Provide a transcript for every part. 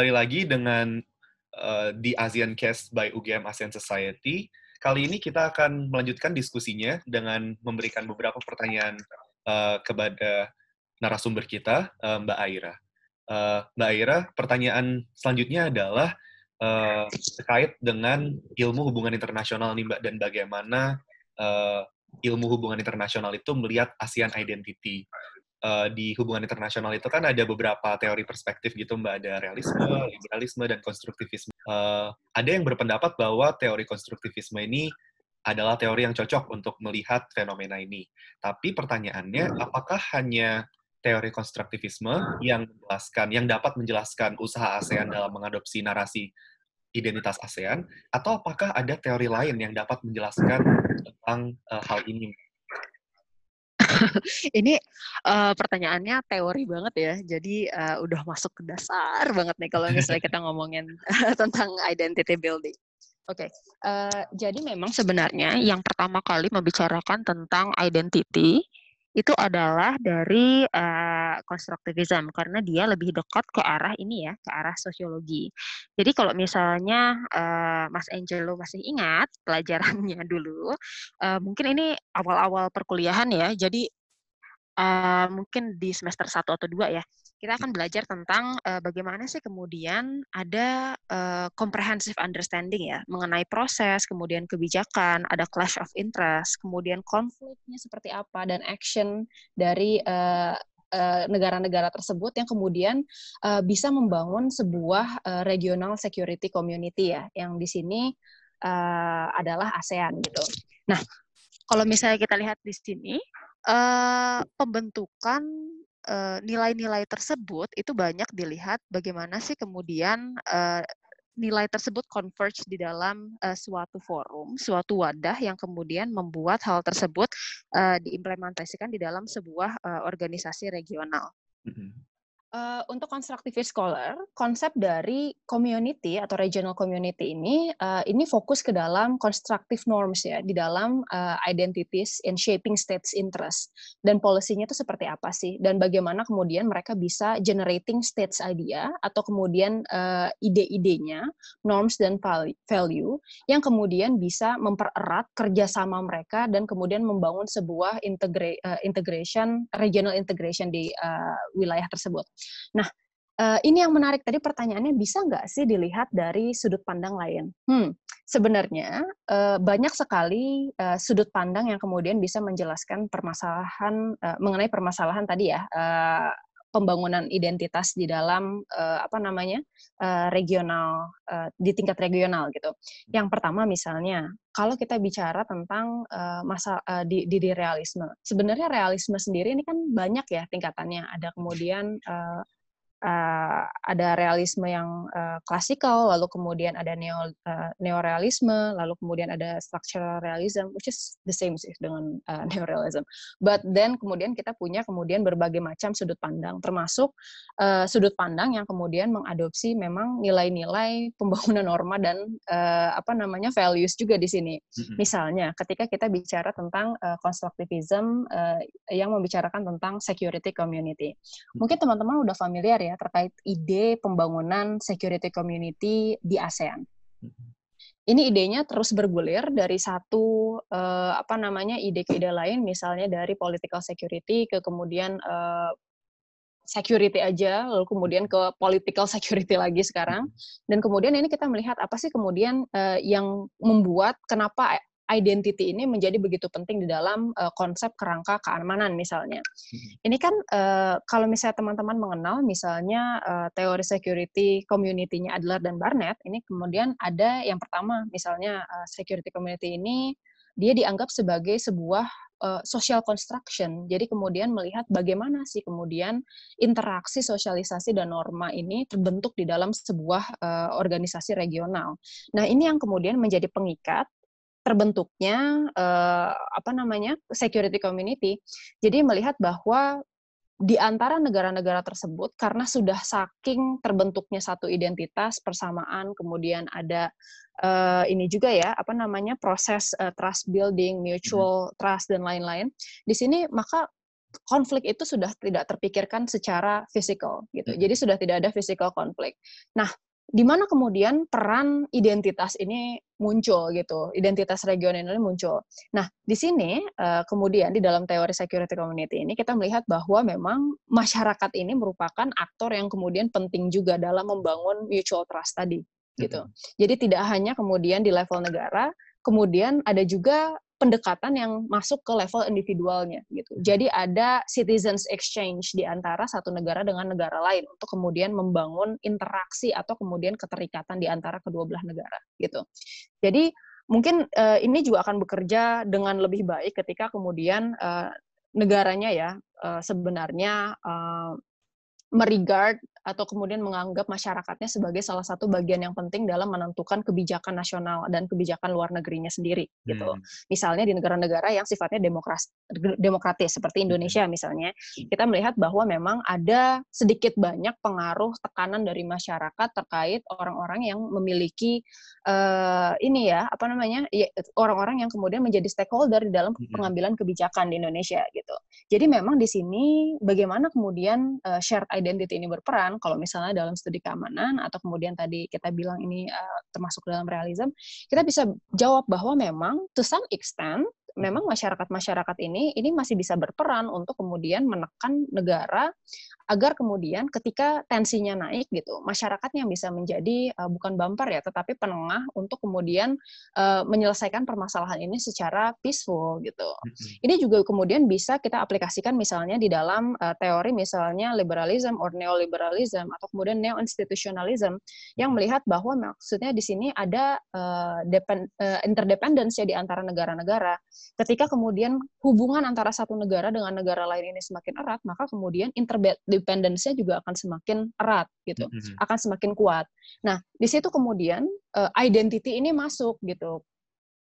kembali lagi dengan uh, di ASEAN Cast by UGM ASEAN Society. Kali ini kita akan melanjutkan diskusinya dengan memberikan beberapa pertanyaan uh, kepada narasumber kita, uh, Mbak Aira. Uh, Mbak Aira, pertanyaan selanjutnya adalah uh, terkait dengan ilmu hubungan internasional nih Mbak, dan bagaimana uh, ilmu hubungan internasional itu melihat ASEAN Identity uh, di hubungan internasional itu kan ada beberapa teori perspektif gitu mbak ada realisme, liberalisme dan konstruktivisme. Uh, ada yang berpendapat bahwa teori konstruktivisme ini adalah teori yang cocok untuk melihat fenomena ini. Tapi pertanyaannya, apakah hanya teori konstruktivisme yang menjelaskan, yang dapat menjelaskan usaha ASEAN dalam mengadopsi narasi identitas ASEAN, atau apakah ada teori lain yang dapat menjelaskan tentang uh, hal ini? ini uh, pertanyaannya teori banget ya. Jadi uh, udah masuk ke dasar banget nih kalau misalnya kita ngomongin tentang identity building. Oke, okay. uh, jadi memang sebenarnya yang pertama kali membicarakan tentang identity itu adalah dari uh, karena dia lebih dekat ke arah ini ya, ke arah sosiologi. Jadi kalau misalnya uh, Mas Angelo masih ingat pelajarannya dulu, uh, mungkin ini awal-awal perkuliahan ya. Jadi uh, mungkin di semester 1 atau 2 ya, kita akan belajar tentang uh, bagaimana sih kemudian ada uh, comprehensive understanding ya mengenai proses, kemudian kebijakan, ada clash of interest, kemudian konfliknya seperti apa dan action dari uh, negara-negara tersebut yang kemudian uh, bisa membangun sebuah uh, regional security community ya, yang di sini uh, adalah ASEAN gitu. Nah, kalau misalnya kita lihat di sini, uh, pembentukan nilai-nilai uh, tersebut itu banyak dilihat bagaimana sih kemudian uh, nilai tersebut converge di dalam uh, suatu forum, suatu wadah yang kemudian membuat hal tersebut diimplementasikan di dalam sebuah organisasi regional. Mm -hmm. Uh, untuk constructivist scholar, konsep dari community atau regional community ini uh, ini fokus ke dalam constructive norms ya di dalam uh, identities in shaping states interest dan polisinya itu seperti apa sih dan bagaimana kemudian mereka bisa generating states idea atau kemudian uh, ide-idenya norms dan value yang kemudian bisa mempererat kerjasama mereka dan kemudian membangun sebuah integra integration regional integration di uh, wilayah tersebut. Nah, uh, ini yang menarik tadi pertanyaannya bisa nggak sih dilihat dari sudut pandang lain? Hmm, sebenarnya uh, banyak sekali uh, sudut pandang yang kemudian bisa menjelaskan permasalahan mengenai permasalahan tadi ya. Pembangunan identitas di dalam uh, apa namanya uh, regional uh, di tingkat regional gitu. Yang pertama misalnya kalau kita bicara tentang uh, masa uh, di, di, di realisme, sebenarnya realisme sendiri ini kan banyak ya tingkatannya. Ada kemudian uh, uh, ada realisme yang uh, klasikal, lalu kemudian ada neo uh, neorealisme, lalu kemudian ada structural realism, which is the same sih dengan uh, neorealism. But then kemudian kita punya kemudian berbagai macam sudut pandang, termasuk uh, sudut pandang yang kemudian mengadopsi memang nilai-nilai pembangunan norma dan uh, apa namanya values juga di sini. Mm-hmm. Misalnya, ketika kita bicara tentang uh, constructivism uh, yang membicarakan tentang security community, mungkin teman-teman udah familiar ya ya terkait ide pembangunan security community di ASEAN. Mm-hmm. Ini idenya terus bergulir dari satu uh, apa namanya ide ke ide lain, misalnya dari political security ke kemudian uh, security aja, lalu kemudian ke political security lagi sekarang, mm-hmm. dan kemudian ini kita melihat apa sih kemudian uh, yang membuat kenapa identity ini menjadi begitu penting di dalam uh, konsep kerangka keamanan misalnya. Hmm. Ini kan uh, kalau misalnya teman-teman mengenal misalnya uh, teori security community-nya Adler dan Barnett, ini kemudian ada yang pertama misalnya uh, security community ini dia dianggap sebagai sebuah uh, social construction. Jadi kemudian melihat bagaimana sih kemudian interaksi sosialisasi dan norma ini terbentuk di dalam sebuah uh, organisasi regional. Nah, ini yang kemudian menjadi pengikat terbentuknya uh, apa namanya security community. Jadi melihat bahwa di antara negara-negara tersebut karena sudah saking terbentuknya satu identitas persamaan kemudian ada uh, ini juga ya apa namanya proses uh, trust building mutual mm-hmm. trust dan lain-lain di sini maka konflik itu sudah tidak terpikirkan secara fisikal gitu. Jadi sudah tidak ada physical konflik. Nah, di mana kemudian peran identitas ini muncul gitu, identitas regional ini muncul. Nah, di sini uh, kemudian di dalam teori security community ini kita melihat bahwa memang masyarakat ini merupakan aktor yang kemudian penting juga dalam membangun mutual trust tadi gitu. Jadi tidak hanya kemudian di level negara, kemudian ada juga pendekatan yang masuk ke level individualnya gitu. Jadi ada citizens exchange di antara satu negara dengan negara lain untuk kemudian membangun interaksi atau kemudian keterikatan di antara kedua belah negara gitu. Jadi mungkin uh, ini juga akan bekerja dengan lebih baik ketika kemudian uh, negaranya ya uh, sebenarnya uh, meregard atau kemudian menganggap masyarakatnya sebagai salah satu bagian yang penting dalam menentukan kebijakan nasional dan kebijakan luar negerinya sendiri gitu. Hmm. Misalnya di negara-negara yang sifatnya demokras, demokratis seperti hmm. Indonesia misalnya, kita melihat bahwa memang ada sedikit banyak pengaruh tekanan dari masyarakat terkait orang-orang yang memiliki uh, ini ya, apa namanya? Ya, orang-orang yang kemudian menjadi stakeholder di dalam hmm. pengambilan kebijakan di Indonesia gitu. Jadi memang di sini bagaimana kemudian uh, shared identity ini berperan kan kalau misalnya dalam studi keamanan atau kemudian tadi kita bilang ini uh, termasuk dalam realism, kita bisa jawab bahwa memang to some extent memang masyarakat-masyarakat ini ini masih bisa berperan untuk kemudian menekan negara agar kemudian ketika tensinya naik gitu masyarakatnya yang bisa menjadi uh, bukan bumper ya tetapi penengah untuk kemudian uh, menyelesaikan permasalahan ini secara peaceful gitu. Ini juga kemudian bisa kita aplikasikan misalnya di dalam uh, teori misalnya liberalism or neoliberalism atau kemudian neo institutionalism yang melihat bahwa maksudnya di sini ada uh, depend, uh, interdependence ya di antara negara-negara. Ketika kemudian hubungan antara satu negara dengan negara lain ini semakin erat, maka kemudian interdependence dependensinya juga akan semakin erat gitu, mm-hmm. akan semakin kuat. Nah, di situ kemudian uh, identity ini masuk gitu.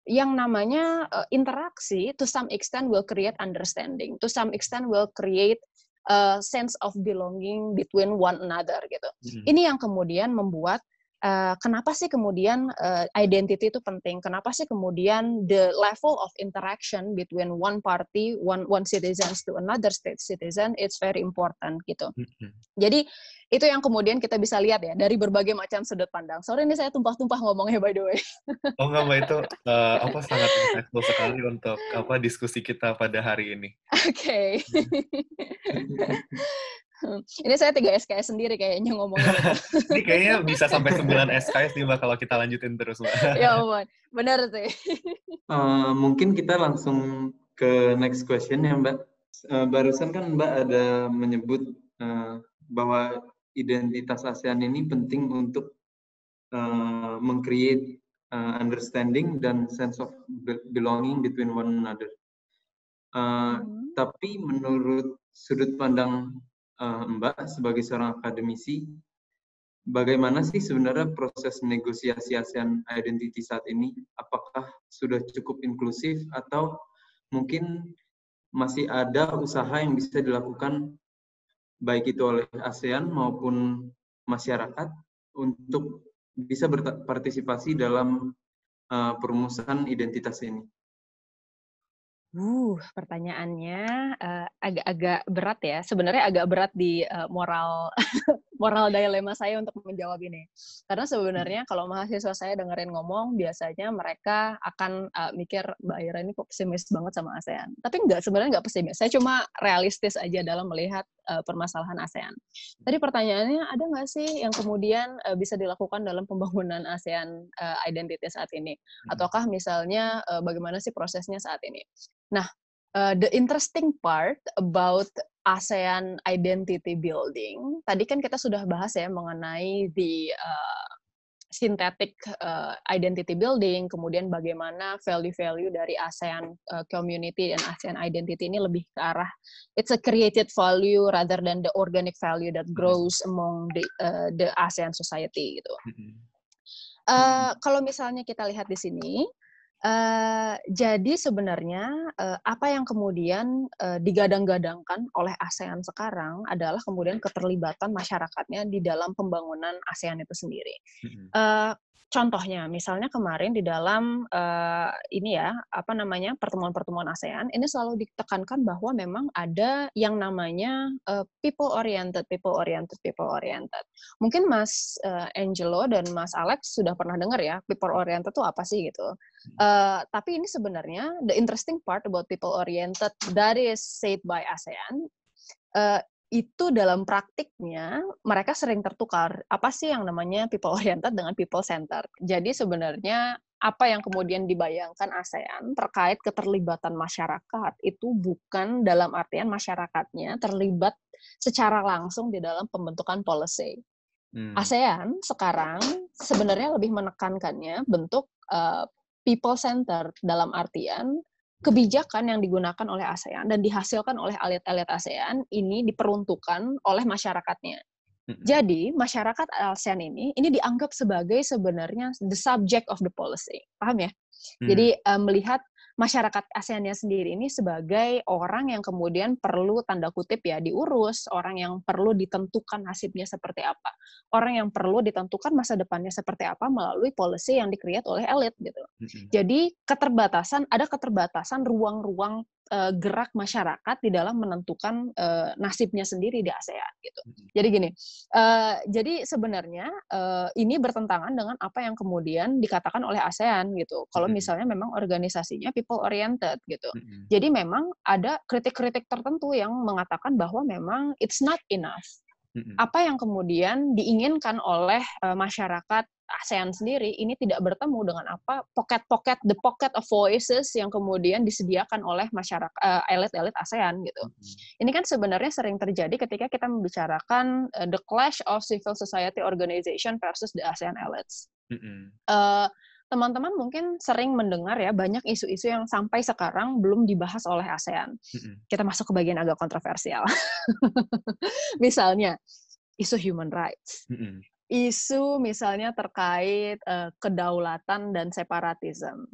Yang namanya uh, interaksi to some extent will create understanding, to some extent will create a sense of belonging between one another gitu. Mm-hmm. Ini yang kemudian membuat uh, kenapa sih kemudian uh, identity itu penting? Kenapa sih kemudian the level of interaction between one party, one one citizens to another state citizen, it's very important gitu. Jadi itu yang kemudian kita bisa lihat ya dari berbagai macam sudut pandang. Sorry ini saya tumpah-tumpah ngomongnya by the way. Oh enggak mbak itu uh, apa sangat insightful sekali untuk apa diskusi kita pada hari ini. Oke. Okay. Ini saya tiga SKS sendiri kayaknya ngomongnya. Ini kayaknya bisa sampai 9 SKS nih Mbak kalau kita lanjutin terus Mbak. ya ampun, benar sih. Uh, mungkin kita langsung ke next question ya Mbak. Uh, barusan kan Mbak ada menyebut uh, bahwa identitas ASEAN ini penting untuk uh, mengcreate uh, understanding dan sense of belonging between one another. Uh, hmm. Tapi menurut sudut pandang uh, Mbak sebagai seorang akademisi, bagaimana sih sebenarnya proses negosiasi ASEAN Identity saat ini? Apakah sudah cukup inklusif atau mungkin masih ada usaha yang bisa dilakukan baik itu oleh ASEAN maupun masyarakat untuk bisa berpartisipasi dalam uh, perumusan identitas ini? Uh, pertanyaannya uh, agak-agak berat ya. Sebenarnya agak berat di uh, moral moral dilema saya untuk menjawab ini. Karena sebenarnya kalau mahasiswa saya dengerin ngomong, biasanya mereka akan uh, mikir Mbak Ira ini kok pesimis banget sama ASEAN. Tapi enggak, sebenarnya enggak pesimis. Saya cuma realistis aja dalam melihat uh, permasalahan ASEAN. Tadi pertanyaannya, ada nggak sih yang kemudian uh, bisa dilakukan dalam pembangunan ASEAN uh, identity saat ini? Hmm. Ataukah misalnya uh, bagaimana sih prosesnya saat ini? Nah, uh, the interesting part about ASEAN identity building, tadi kan kita sudah bahas ya mengenai the uh, synthetic uh, identity building, kemudian bagaimana value-value dari ASEAN uh, community dan ASEAN identity ini lebih ke arah it's a created value rather than the organic value that grows among the uh, the ASEAN society gitu. Uh, kalau misalnya kita lihat di sini, Uh, jadi sebenarnya uh, apa yang kemudian uh, digadang-gadangkan oleh ASEAN sekarang adalah kemudian keterlibatan masyarakatnya di dalam pembangunan ASEAN itu sendiri. Uh, Contohnya, misalnya kemarin di dalam uh, ini ya, apa namanya pertemuan-pertemuan ASEAN, ini selalu ditekankan bahwa memang ada yang namanya uh, people oriented, people oriented, people oriented. Mungkin Mas uh, Angelo dan Mas Alex sudah pernah dengar ya, people oriented itu apa sih gitu. Uh, tapi ini sebenarnya the interesting part about people oriented that is said by ASEAN uh, itu dalam praktiknya mereka sering tertukar. Apa sih yang namanya people oriented dengan people centered? Jadi sebenarnya apa yang kemudian dibayangkan ASEAN terkait keterlibatan masyarakat itu bukan dalam artian masyarakatnya terlibat secara langsung di dalam pembentukan policy. Hmm. ASEAN sekarang sebenarnya lebih menekankannya bentuk uh, people centered dalam artian kebijakan yang digunakan oleh ASEAN dan dihasilkan oleh elit-elit ASEAN ini diperuntukkan oleh masyarakatnya. Jadi masyarakat ASEAN ini ini dianggap sebagai sebenarnya the subject of the policy, paham ya? Hmm. Jadi uh, melihat masyarakat ASEAN-nya sendiri ini sebagai orang yang kemudian perlu tanda kutip ya diurus, orang yang perlu ditentukan nasibnya seperti apa, orang yang perlu ditentukan masa depannya seperti apa melalui policy yang dikreat oleh elit gitu. Jadi keterbatasan ada keterbatasan ruang-ruang uh, gerak masyarakat di dalam menentukan uh, nasibnya sendiri di ASEAN gitu. Jadi gini, uh, jadi sebenarnya uh, ini bertentangan dengan apa yang kemudian dikatakan oleh ASEAN gitu. Kalau misalnya memang organisasinya people oriented gitu. Jadi memang ada kritik-kritik tertentu yang mengatakan bahwa memang it's not enough apa yang kemudian diinginkan oleh uh, masyarakat ASEAN sendiri ini tidak bertemu dengan apa pocket-pocket the pocket of voices yang kemudian disediakan oleh masyarakat uh, elit-elit ASEAN gitu. Mm-hmm. Ini kan sebenarnya sering terjadi ketika kita membicarakan uh, the clash of civil society organization versus the ASEAN elites. Mm-hmm. Uh, teman-teman mungkin sering mendengar ya banyak isu-isu yang sampai sekarang belum dibahas oleh ASEAN. Mm-hmm. Kita masuk ke bagian agak kontroversial. Misalnya isu human rights. Mm-hmm isu misalnya terkait uh, kedaulatan dan separatism,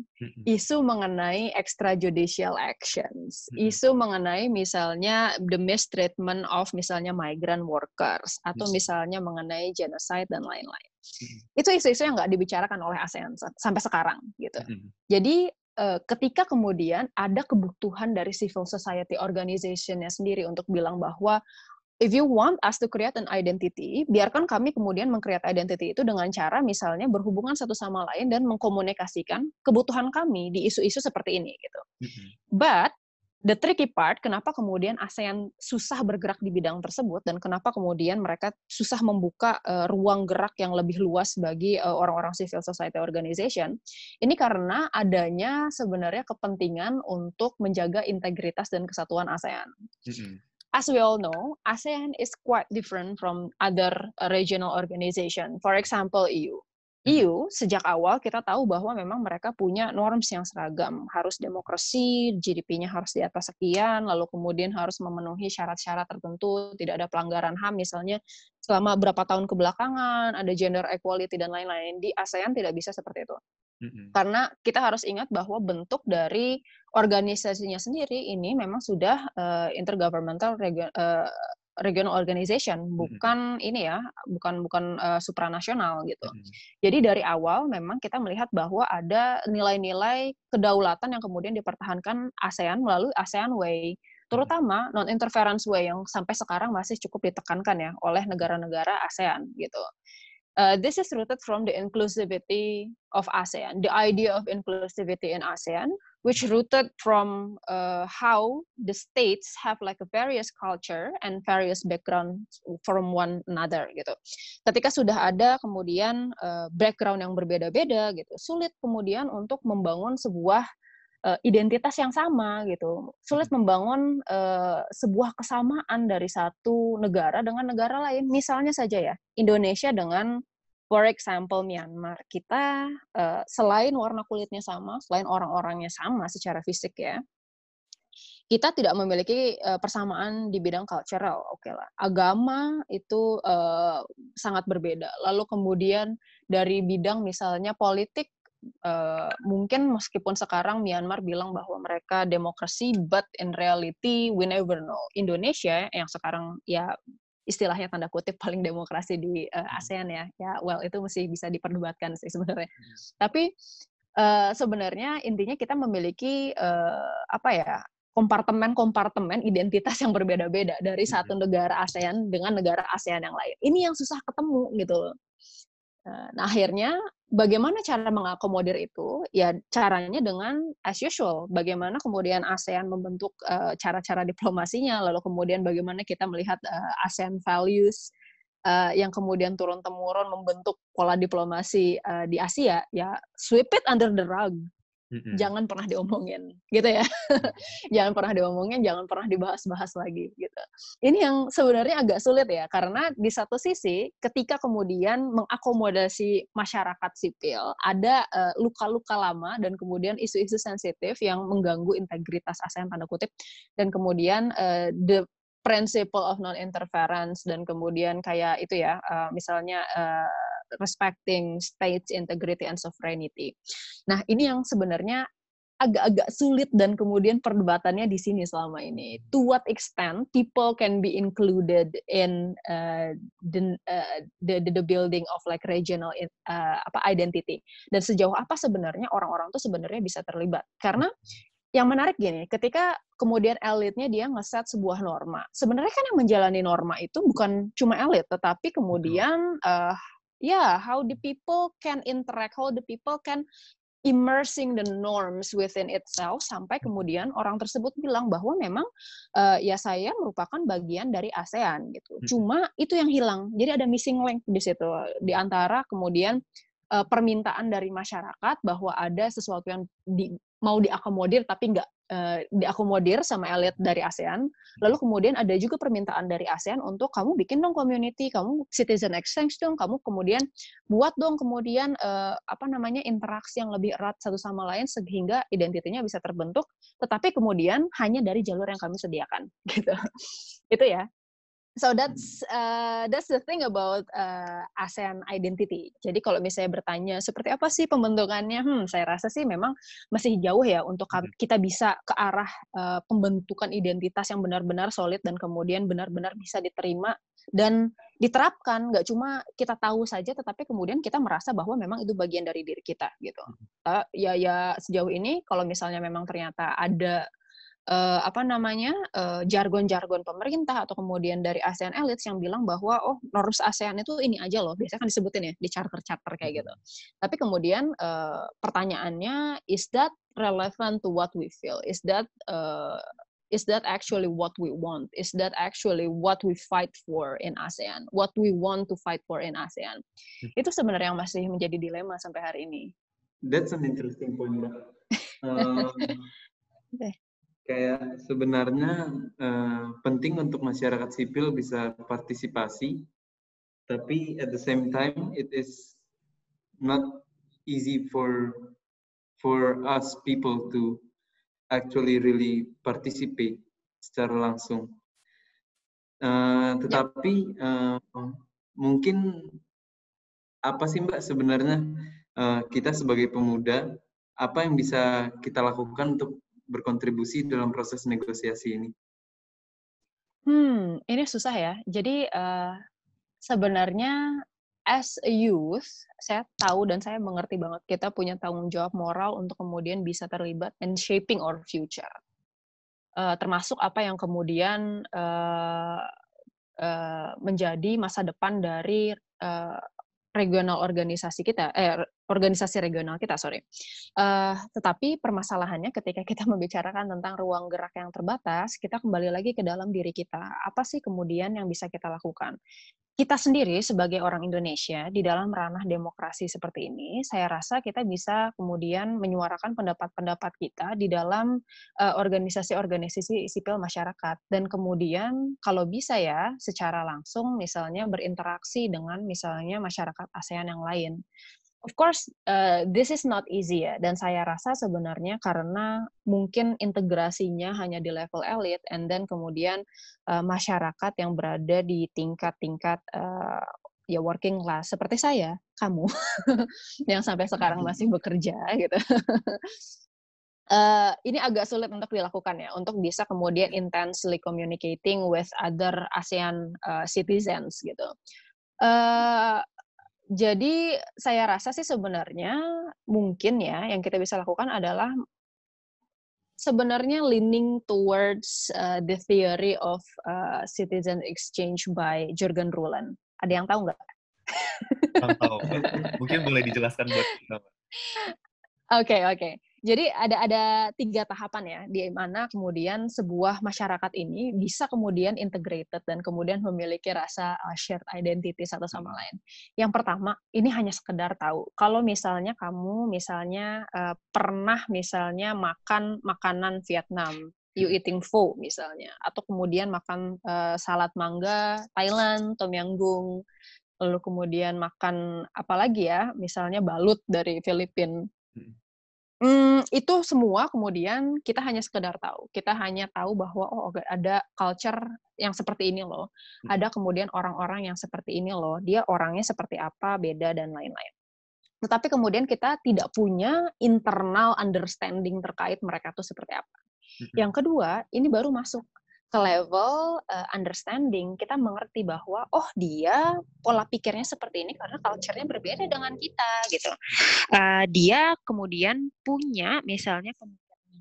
isu mengenai extrajudicial actions, isu mengenai misalnya the mistreatment of misalnya migrant workers atau misalnya mengenai genocide dan lain-lain. Itu isu-isu yang nggak dibicarakan oleh ASEAN sampai sekarang gitu. Jadi ketika kemudian ada kebutuhan dari civil society organization-nya sendiri untuk bilang bahwa if you want us to create an identity, biarkan kami kemudian mengcreate identity itu dengan cara misalnya berhubungan satu sama lain dan mengkomunikasikan kebutuhan kami di isu-isu seperti ini gitu. Mm-hmm. But the tricky part, kenapa kemudian ASEAN susah bergerak di bidang tersebut dan kenapa kemudian mereka susah membuka uh, ruang gerak yang lebih luas bagi uh, orang-orang civil society organization, ini karena adanya sebenarnya kepentingan untuk menjaga integritas dan kesatuan ASEAN. Mm-hmm as we all know, ASEAN is quite different from other uh, regional organization. For example, EU. Hmm. EU sejak awal kita tahu bahwa memang mereka punya norms yang seragam, harus demokrasi, GDP-nya harus di atas sekian, lalu kemudian harus memenuhi syarat-syarat tertentu, tidak ada pelanggaran HAM misalnya selama berapa tahun kebelakangan, ada gender equality dan lain-lain. Di ASEAN tidak bisa seperti itu. Mm-hmm. Karena kita harus ingat bahwa bentuk dari organisasinya sendiri ini memang sudah uh, intergovernmental region, uh, regional organization, bukan mm-hmm. ini ya, bukan bukan uh, supranasional gitu. Mm-hmm. Jadi dari awal memang kita melihat bahwa ada nilai-nilai kedaulatan yang kemudian dipertahankan ASEAN melalui ASEAN Way, terutama non-interference way yang sampai sekarang masih cukup ditekankan ya oleh negara-negara ASEAN gitu. Uh, this is rooted from the inclusivity of ASEAN, the idea of inclusivity in ASEAN, which rooted from uh, how the states have like a various culture and various background from one another gitu. Ketika sudah ada kemudian uh, background yang berbeda-beda gitu, sulit kemudian untuk membangun sebuah uh, identitas yang sama gitu. Sulit membangun uh, sebuah kesamaan dari satu negara dengan negara lain. Misalnya saja ya, Indonesia dengan for example Myanmar. Kita uh, selain warna kulitnya sama, selain orang-orangnya sama secara fisik ya, kita tidak memiliki uh, persamaan di bidang cultural, oke okay lah. Agama itu uh, sangat berbeda. Lalu kemudian dari bidang misalnya politik uh, mungkin meskipun sekarang Myanmar bilang bahwa mereka demokrasi, but in reality we never know. Indonesia yang sekarang ya istilahnya tanda kutip paling demokrasi di uh, ASEAN ya, ya well itu mesti bisa diperdebatkan sih sebenarnya. Hmm. Tapi uh, sebenarnya intinya kita memiliki uh, apa ya kompartemen-kompartemen identitas yang berbeda-beda dari hmm. satu negara ASEAN dengan negara ASEAN yang lain. Ini yang susah ketemu gitu. Nah, akhirnya bagaimana cara mengakomodir itu? Ya caranya dengan as usual. Bagaimana kemudian ASEAN membentuk cara-cara uh, diplomasinya, lalu kemudian bagaimana kita melihat uh, ASEAN values uh, yang kemudian turun temurun membentuk pola diplomasi uh, di Asia. Ya sweep it under the rug hmm Jangan pernah diomongin, gitu ya. jangan pernah diomongin, jangan pernah dibahas-bahas lagi, gitu. Ini yang sebenarnya agak sulit ya, karena di satu sisi, ketika kemudian mengakomodasi masyarakat sipil, ada uh, luka-luka lama dan kemudian isu-isu sensitif yang mengganggu integritas ASEAN tanda kutip, dan kemudian uh, the principle of non-interference dan kemudian kayak itu ya, uh, misalnya uh, respecting states integrity and sovereignty. Nah, ini yang sebenarnya agak-agak sulit dan kemudian perdebatannya di sini selama ini. To what extent people can be included in uh, the, uh, the the building of like regional uh, apa identity dan sejauh apa sebenarnya orang-orang tuh sebenarnya bisa terlibat. Karena yang menarik gini, ketika kemudian elitnya dia ngeset sebuah norma. Sebenarnya kan yang menjalani norma itu bukan cuma elit, tetapi kemudian uh, yeah how the people can interact how the people can immersing the norms within itself sampai kemudian orang tersebut bilang bahwa memang uh, ya saya merupakan bagian dari ASEAN gitu. Hmm. Cuma itu yang hilang. Jadi ada missing link di situ di antara kemudian uh, permintaan dari masyarakat bahwa ada sesuatu yang di, mau diakomodir tapi nggak uh, diakomodir sama elit dari ASEAN. Lalu kemudian ada juga permintaan dari ASEAN untuk kamu bikin dong community, kamu citizen exchange dong, kamu kemudian buat dong kemudian uh, apa namanya interaksi yang lebih erat satu sama lain sehingga identitinya bisa terbentuk. Tetapi kemudian hanya dari jalur yang kami sediakan, gitu. Itu ya so that's uh, that's the thing about uh, ASEAN identity. Jadi kalau misalnya bertanya seperti apa sih pembentukannya, hmm, saya rasa sih memang masih jauh ya untuk hmm. kita bisa ke arah uh, pembentukan identitas yang benar-benar solid dan kemudian benar-benar bisa diterima dan diterapkan. Nggak cuma kita tahu saja, tetapi kemudian kita merasa bahwa memang itu bagian dari diri kita gitu. Uh, ya ya sejauh ini kalau misalnya memang ternyata ada uh, apa namanya uh, jargon-jargon pemerintah atau kemudian dari ASEAN elites yang bilang bahwa oh norms ASEAN itu ini aja loh biasanya kan disebutin ya di charter-charter kayak gitu. Tapi kemudian uh, pertanyaannya is that relevant to what we feel? Is that uh, is that actually what we want? Is that actually what we fight for in ASEAN? What we want to fight for in ASEAN? Hmm. itu sebenarnya yang masih menjadi dilema sampai hari ini. That's an interesting point mbak. Um, kayak sebenarnya uh, penting untuk masyarakat sipil bisa partisipasi, tapi at the same time it is not easy for for us people to actually really participate secara langsung. Uh, tetapi uh, mungkin apa sih Mbak sebenarnya uh, kita sebagai pemuda apa yang bisa kita lakukan untuk berkontribusi dalam proses negosiasi ini? Hmm, ini susah ya. Jadi uh, sebenarnya as a youth, saya tahu dan saya mengerti banget kita punya tanggung jawab moral untuk kemudian bisa terlibat in shaping our future. Uh, termasuk apa yang kemudian uh, uh, menjadi masa depan dari uh, regional organisasi kita, eh, organisasi regional kita, sorry. Uh, tetapi permasalahannya ketika kita membicarakan tentang ruang gerak yang terbatas, kita kembali lagi ke dalam diri kita. Apa sih kemudian yang bisa kita lakukan? Kita sendiri sebagai orang Indonesia di dalam ranah demokrasi seperti ini, saya rasa kita bisa kemudian menyuarakan pendapat-pendapat kita di dalam organisasi-organisasi uh, sipil masyarakat. Dan kemudian kalau bisa ya secara langsung misalnya berinteraksi dengan misalnya masyarakat ASEAN yang lain of course uh, this is not easy ya dan saya rasa sebenarnya karena mungkin integrasinya hanya di level elit and then kemudian uh, masyarakat yang berada di tingkat-tingkat uh, ya working class seperti saya, kamu yang sampai sekarang masih bekerja gitu. uh, ini agak sulit untuk dilakukan ya, untuk bisa kemudian intensely communicating with other ASEAN uh, citizens gitu. Uh, jadi saya rasa sih sebenarnya mungkin ya yang kita bisa lakukan adalah sebenarnya leaning towards uh, the theory of uh, citizen exchange by Jurgen Ruland. Ada yang tahu nggak? tahu. Mungkin boleh dijelaskan buat kita. Oke, okay, oke. Okay. Jadi ada ada tiga tahapan ya, di mana kemudian sebuah masyarakat ini bisa kemudian integrated dan kemudian memiliki rasa uh, shared identity satu sama hmm. lain. Yang pertama, ini hanya sekedar tahu. Kalau misalnya kamu misalnya uh, pernah misalnya makan makanan Vietnam, you hmm. eating pho misalnya, atau kemudian makan uh, salad mangga Thailand, tom yam goong, lalu kemudian makan apa lagi ya, misalnya balut dari Filipina hmm. Hmm, itu semua kemudian kita hanya sekedar tahu. Kita hanya tahu bahwa oh ada culture yang seperti ini loh. Hmm. Ada kemudian orang-orang yang seperti ini loh. Dia orangnya seperti apa, beda dan lain-lain. Tetapi kemudian kita tidak punya internal understanding terkait mereka itu seperti apa. Hmm. Yang kedua, ini baru masuk ke level uh, understanding, kita mengerti bahwa oh dia pola pikirnya seperti ini karena culture-nya berbeda dengan kita gitu. Uh, dia kemudian punya misalnya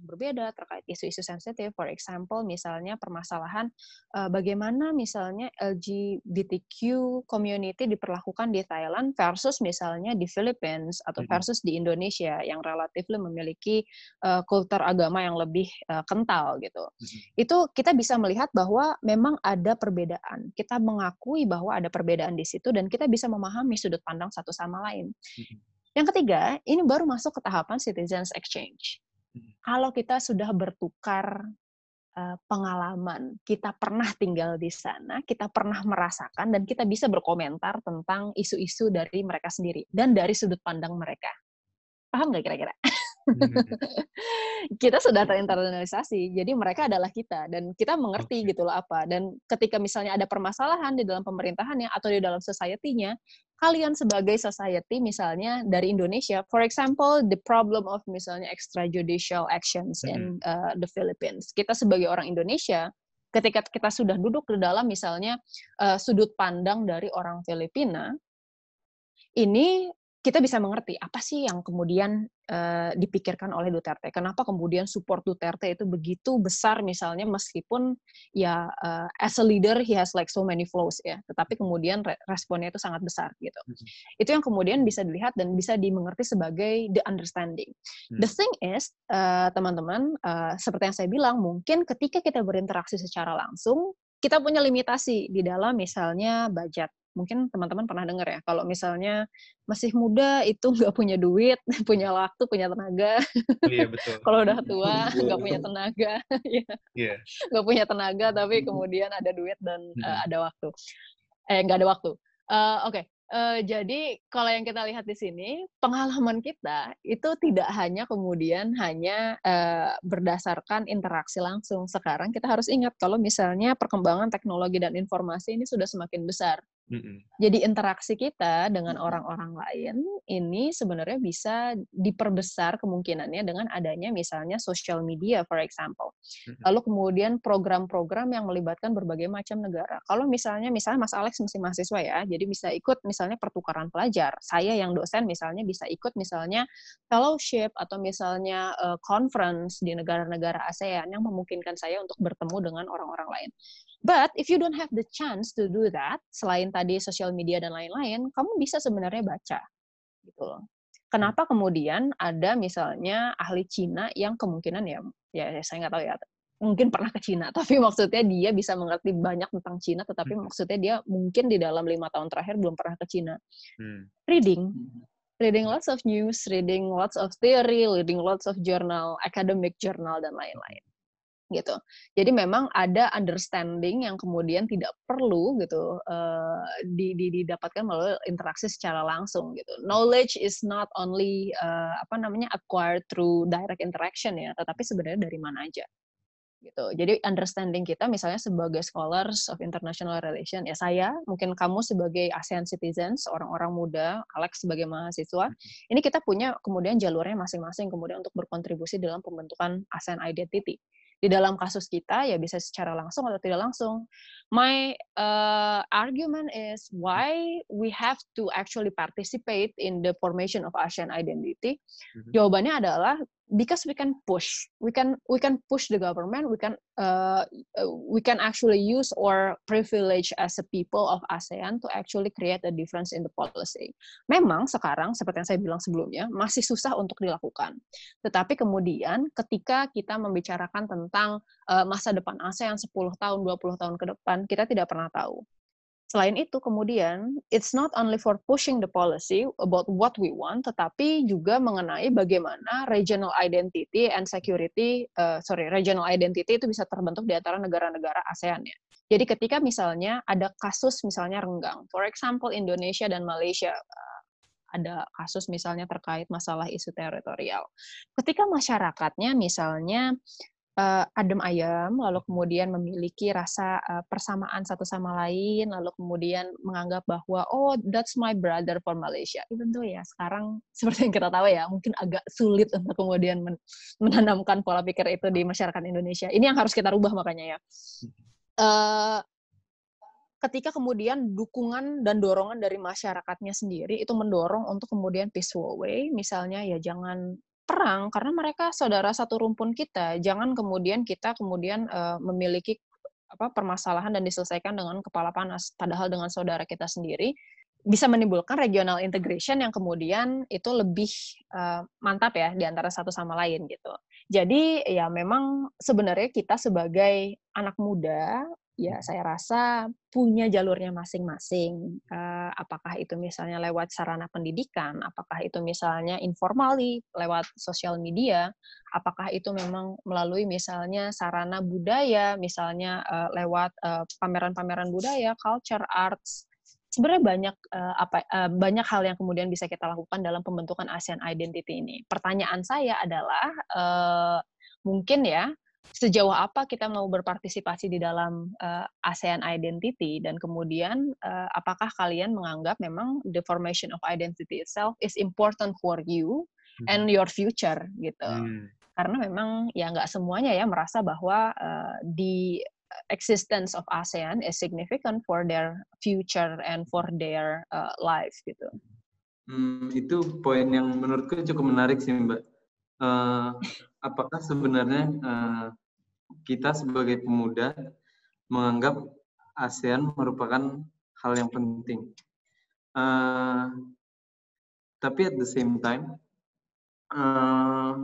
berbeda terkait isu-isu sensitif. For example, misalnya permasalahan uh, bagaimana misalnya LGBTQ community diperlakukan di Thailand versus misalnya di Philippines atau versus di Indonesia yang relatif memiliki uh, kultur agama yang lebih uh, kental gitu. Itu kita bisa melihat bahwa memang ada perbedaan. Kita mengakui bahwa ada perbedaan di situ dan kita bisa memahami sudut pandang satu sama lain. Yang ketiga, ini baru masuk ke tahapan citizens exchange. Kalau kita sudah bertukar pengalaman, kita pernah tinggal di sana, kita pernah merasakan, dan kita bisa berkomentar tentang isu-isu dari mereka sendiri dan dari sudut pandang mereka. Paham nggak kira-kira? kita sudah terinternalisasi, jadi mereka adalah kita dan kita mengerti gitu loh apa. Dan ketika misalnya ada permasalahan di dalam pemerintahannya atau di dalam society-nya, kalian sebagai society misalnya dari Indonesia, for example, the problem of misalnya extrajudicial actions in uh, the Philippines. Kita sebagai orang Indonesia, ketika kita sudah duduk di dalam misalnya uh, sudut pandang dari orang Filipina, ini kita bisa mengerti apa sih yang kemudian uh, dipikirkan oleh Duterte. Kenapa kemudian support Duterte itu begitu besar misalnya meskipun ya uh, as a leader he has like so many flaws ya, tetapi kemudian responnya itu sangat besar gitu. Hmm. Itu yang kemudian bisa dilihat dan bisa dimengerti sebagai the understanding. Hmm. The thing is uh, teman-teman uh, seperti yang saya bilang mungkin ketika kita berinteraksi secara langsung kita punya limitasi di dalam misalnya budget mungkin teman-teman pernah dengar ya kalau misalnya masih muda itu nggak punya duit punya waktu punya tenaga iya betul kalau udah tua iya. nggak punya tenaga ya yeah. nggak punya tenaga tapi kemudian ada duit dan uh, ada waktu eh nggak ada waktu uh, oke okay. Uh, jadi kalau yang kita lihat di sini pengalaman kita itu tidak hanya kemudian hanya uh, berdasarkan interaksi langsung. Sekarang kita harus ingat kalau misalnya perkembangan teknologi dan informasi ini sudah semakin besar. Mm-hmm. Jadi interaksi kita dengan orang-orang lain ini sebenarnya bisa diperbesar kemungkinannya dengan adanya misalnya social media, for example. Mm-hmm. Lalu kemudian program-program yang melibatkan berbagai macam negara. Kalau misalnya, misalnya Mas Alex masih mahasiswa ya, jadi bisa ikut misalnya pertukaran pelajar. Saya yang dosen misalnya bisa ikut misalnya fellowship atau misalnya uh, conference di negara-negara ASEAN yang memungkinkan saya untuk bertemu dengan orang-orang lain. But if you don't have the chance to do that, selain tadi sosial media dan lain-lain, kamu bisa sebenarnya baca, gitu loh. Kenapa kemudian ada misalnya ahli Cina yang kemungkinan ya, ya saya nggak tahu ya, mungkin pernah ke Cina, tapi maksudnya dia bisa mengerti banyak tentang Cina, tetapi hmm. maksudnya dia mungkin di dalam lima tahun terakhir belum pernah ke Cina. Hmm. Reading, reading lots of news, reading lots of theory, reading lots of journal, academic journal dan lain-lain gitu. Jadi memang ada understanding yang kemudian tidak perlu gitu uh, di, di, didapatkan melalui interaksi secara langsung gitu. Knowledge is not only uh, apa namanya acquired through direct interaction ya, tetapi sebenarnya dari mana aja gitu. Jadi understanding kita misalnya sebagai scholars of international relation ya saya, mungkin kamu sebagai ASEAN citizens, orang-orang muda, Alex sebagai mahasiswa, hmm. ini kita punya kemudian jalurnya masing-masing kemudian untuk berkontribusi dalam pembentukan ASEAN identity. Di dalam kasus kita ya bisa secara langsung atau tidak langsung. My uh, argument is why we have to actually participate in the formation of ASEAN identity. Mm-hmm. Jawabannya adalah because we can push we can we can push the government we can uh, uh, we can actually use our privilege as a people of ASEAN to actually create a difference in the policy. Memang sekarang seperti yang saya bilang sebelumnya masih susah untuk dilakukan. Tetapi kemudian ketika kita membicarakan tentang uh, masa depan ASEAN 10 tahun 20 tahun ke depan, kita tidak pernah tahu Selain itu, kemudian, it's not only for pushing the policy about what we want, tetapi juga mengenai bagaimana regional identity and security, uh, sorry, regional identity itu bisa terbentuk di antara negara-negara ASEAN ya. Jadi ketika misalnya ada kasus misalnya renggang, for example Indonesia dan Malaysia, uh, ada kasus misalnya terkait masalah isu teritorial. Ketika masyarakatnya misalnya uh, adem ayam, lalu kemudian memiliki rasa uh, persamaan satu sama lain, lalu kemudian menganggap bahwa oh that's my brother for Malaysia. Itu tuh ya sekarang seperti yang kita tahu ya mungkin agak sulit untuk kemudian men menanamkan pola pikir itu di masyarakat Indonesia. Ini yang harus kita rubah makanya ya. Uh, ketika kemudian dukungan dan dorongan dari masyarakatnya sendiri itu mendorong untuk kemudian peaceful way, misalnya ya jangan perang karena mereka saudara satu rumpun kita. Jangan kemudian kita kemudian uh, memiliki apa permasalahan dan diselesaikan dengan kepala panas padahal dengan saudara kita sendiri bisa menimbulkan regional integration yang kemudian itu lebih uh, mantap ya di antara satu sama lain gitu. Jadi ya memang sebenarnya kita sebagai anak muda ya saya rasa punya jalurnya masing-masing. Uh, apakah itu misalnya lewat sarana pendidikan, apakah itu misalnya informali lewat sosial media, apakah itu memang melalui misalnya sarana budaya, misalnya uh, lewat pameran-pameran uh, budaya, culture, arts. Sebenarnya banyak uh, apa uh, banyak hal yang kemudian bisa kita lakukan dalam pembentukan ASEAN Identity ini. Pertanyaan saya adalah uh, mungkin ya sejauh apa kita mau berpartisipasi di dalam uh, ASEAN identity dan kemudian uh, apakah kalian menganggap memang the formation of identity itself is important for you hmm. and your future gitu hmm. karena memang ya nggak semuanya ya merasa bahwa uh, di existence of ASEAN is significant for their future and for their uh, life gitu. Hmm, itu poin yang menurutku cukup menarik sih Mbak. Uh, apakah sebenarnya uh, kita sebagai pemuda menganggap ASEAN merupakan hal yang penting. Uh, tapi at the same time, uh,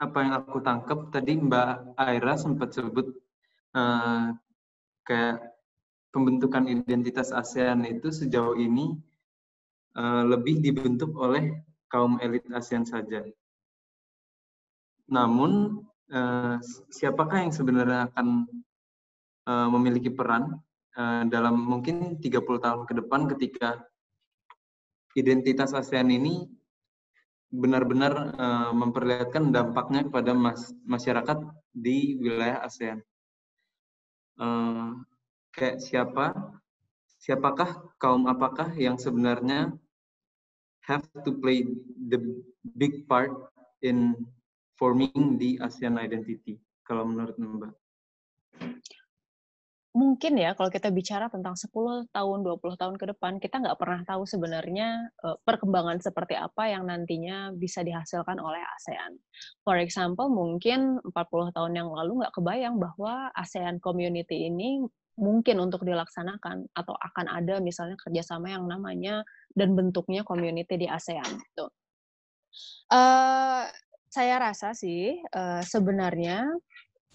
apa yang aku tangkap tadi Mbak Aira sempat sebut uh, kayak pembentukan identitas ASEAN itu sejauh ini uh, lebih dibentuk oleh kaum elit ASEAN saja. Namun uh, siapakah yang sebenarnya akan uh, memiliki peran uh, dalam mungkin 30 tahun ke depan ketika identitas ASEAN ini benar-benar uh, memperlihatkan dampaknya kepada mas masyarakat di wilayah ASEAN. Uh, kayak siapa, siapakah kaum apakah yang sebenarnya have to play the big part in forming the ASEAN identity kalau menurut Mbak? Mungkin ya kalau kita bicara tentang 10 tahun, 20 tahun ke depan, kita nggak pernah tahu sebenarnya uh, perkembangan seperti apa yang nantinya bisa dihasilkan oleh ASEAN. For example, mungkin 40 tahun yang lalu nggak kebayang bahwa ASEAN community ini mungkin untuk dilaksanakan atau akan ada misalnya kerjasama yang namanya dan bentuknya community di ASEAN. Gitu. Uh, saya rasa sih uh, sebenarnya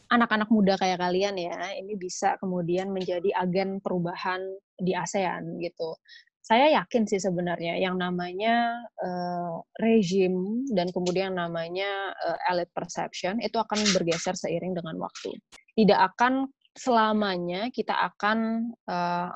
anak-anak muda kayak kalian ya ini bisa kemudian menjadi agen perubahan di ASEAN gitu. Saya yakin sih sebenarnya yang namanya uh, rezim dan kemudian namanya uh, elite perception itu akan bergeser seiring dengan waktu. Tidak akan selamanya kita akan uh,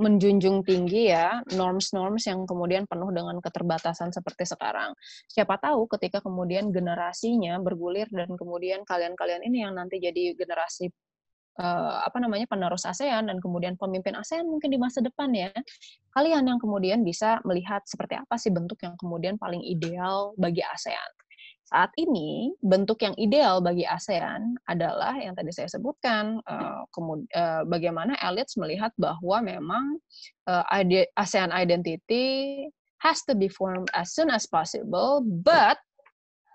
menjunjung tinggi ya norms-norms yang kemudian penuh dengan keterbatasan seperti sekarang. Siapa tahu ketika kemudian generasinya bergulir dan kemudian kalian-kalian ini yang nanti jadi generasi uh, apa namanya penerus ASEAN dan kemudian pemimpin ASEAN mungkin di masa depan ya. Kalian yang kemudian bisa melihat seperti apa sih bentuk yang kemudian paling ideal bagi ASEAN saat ini bentuk yang ideal bagi ASEAN adalah yang tadi saya sebutkan uh, bagaimana elites melihat bahwa memang uh, ASEAN identity has to be formed as soon as possible but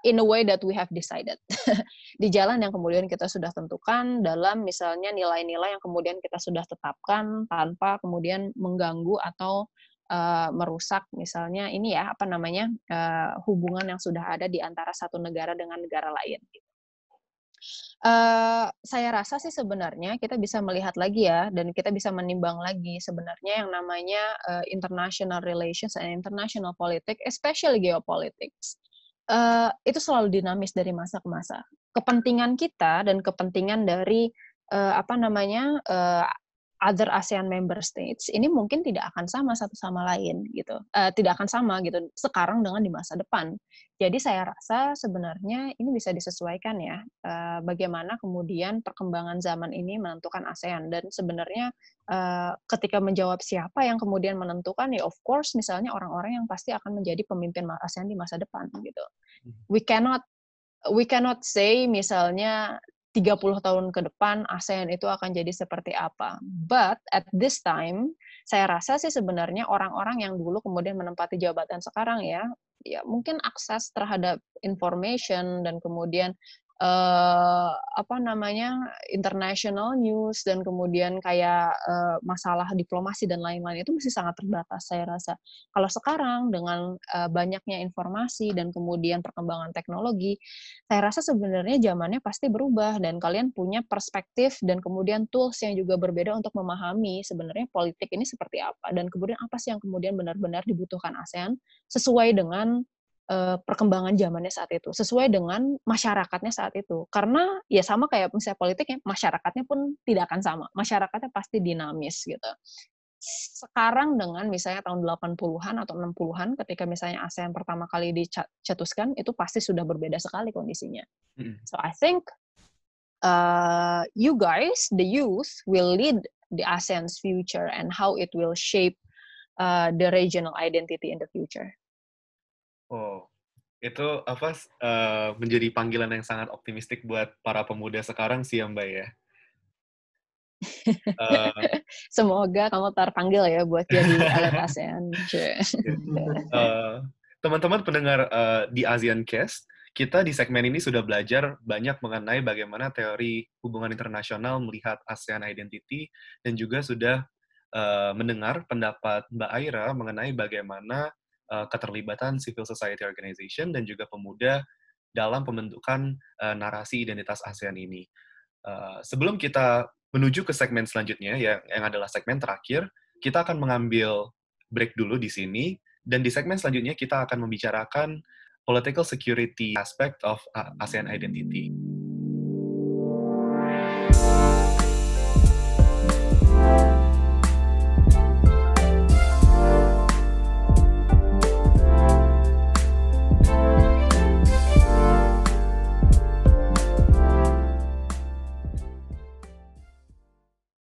in a way that we have decided. Di jalan yang kemudian kita sudah tentukan dalam misalnya nilai-nilai yang kemudian kita sudah tetapkan tanpa kemudian mengganggu atau uh, merusak misalnya ini ya apa namanya uh, hubungan yang sudah ada di antara satu negara dengan negara lain. Uh, saya rasa sih sebenarnya kita bisa melihat lagi ya dan kita bisa menimbang lagi sebenarnya yang namanya uh, international relations and international politics, especially geopolitics. Uh, itu selalu dinamis dari masa ke masa. Kepentingan kita dan kepentingan dari uh, apa namanya other ASEAN member states ini mungkin tidak akan sama satu sama lain gitu. Uh, tidak akan sama gitu sekarang dengan di masa depan. Jadi saya rasa sebenarnya ini bisa disesuaikan ya uh, bagaimana kemudian perkembangan zaman ini menentukan ASEAN. Dan sebenarnya uh, ketika menjawab siapa yang kemudian menentukan ya of course misalnya orang-orang yang pasti akan menjadi pemimpin ASEAN di masa depan gitu. Hmm. we cannot we cannot say misalnya 30 tahun ke depan ASEAN itu akan jadi seperti apa. But at this time, saya rasa sih sebenarnya orang-orang yang dulu kemudian menempati jabatan sekarang ya, ya mungkin akses terhadap information dan kemudian uh, apa namanya international news dan kemudian kayak uh, masalah diplomasi dan lain-lain itu masih sangat terbatas saya rasa. Kalau sekarang dengan uh, banyaknya informasi dan kemudian perkembangan teknologi, saya rasa sebenarnya zamannya pasti berubah dan kalian punya perspektif dan kemudian tools yang juga berbeda untuk memahami sebenarnya politik ini seperti apa dan kemudian apa sih yang kemudian benar-benar dibutuhkan ASEAN sesuai dengan uh, perkembangan zamannya saat itu sesuai dengan masyarakatnya saat itu karena ya sama kayak misalnya politik ya masyarakatnya pun tidak akan sama masyarakatnya pasti dinamis gitu sekarang dengan misalnya tahun 80-an atau 60-an ketika misalnya ASEAN pertama kali dicetuskan itu pasti sudah berbeda sekali kondisinya. So I think uh, you guys the youth will lead the ASEAN's future and how it will shape uh, the regional identity in the future. Oh, itu apa uh, menjadi panggilan yang sangat optimistik buat para pemuda sekarang sih ya Mbak ya. Uh, Semoga kamu terpanggil ya buat jadi alat ASEAN. uh, teman-teman pendengar uh, di ASEAN Cast, kita di segmen ini sudah belajar banyak mengenai bagaimana teori hubungan internasional melihat ASEAN identity dan juga sudah uh, mendengar pendapat Mbak Aira mengenai bagaimana uh, keterlibatan civil society organization dan juga pemuda dalam pembentukan uh, narasi identitas ASEAN ini. Uh, sebelum kita menuju ke segmen selanjutnya yang, yang adalah segmen terakhir, kita akan mengambil break dulu di sini dan di segmen selanjutnya kita akan membicarakan political security aspect of ASEAN identity.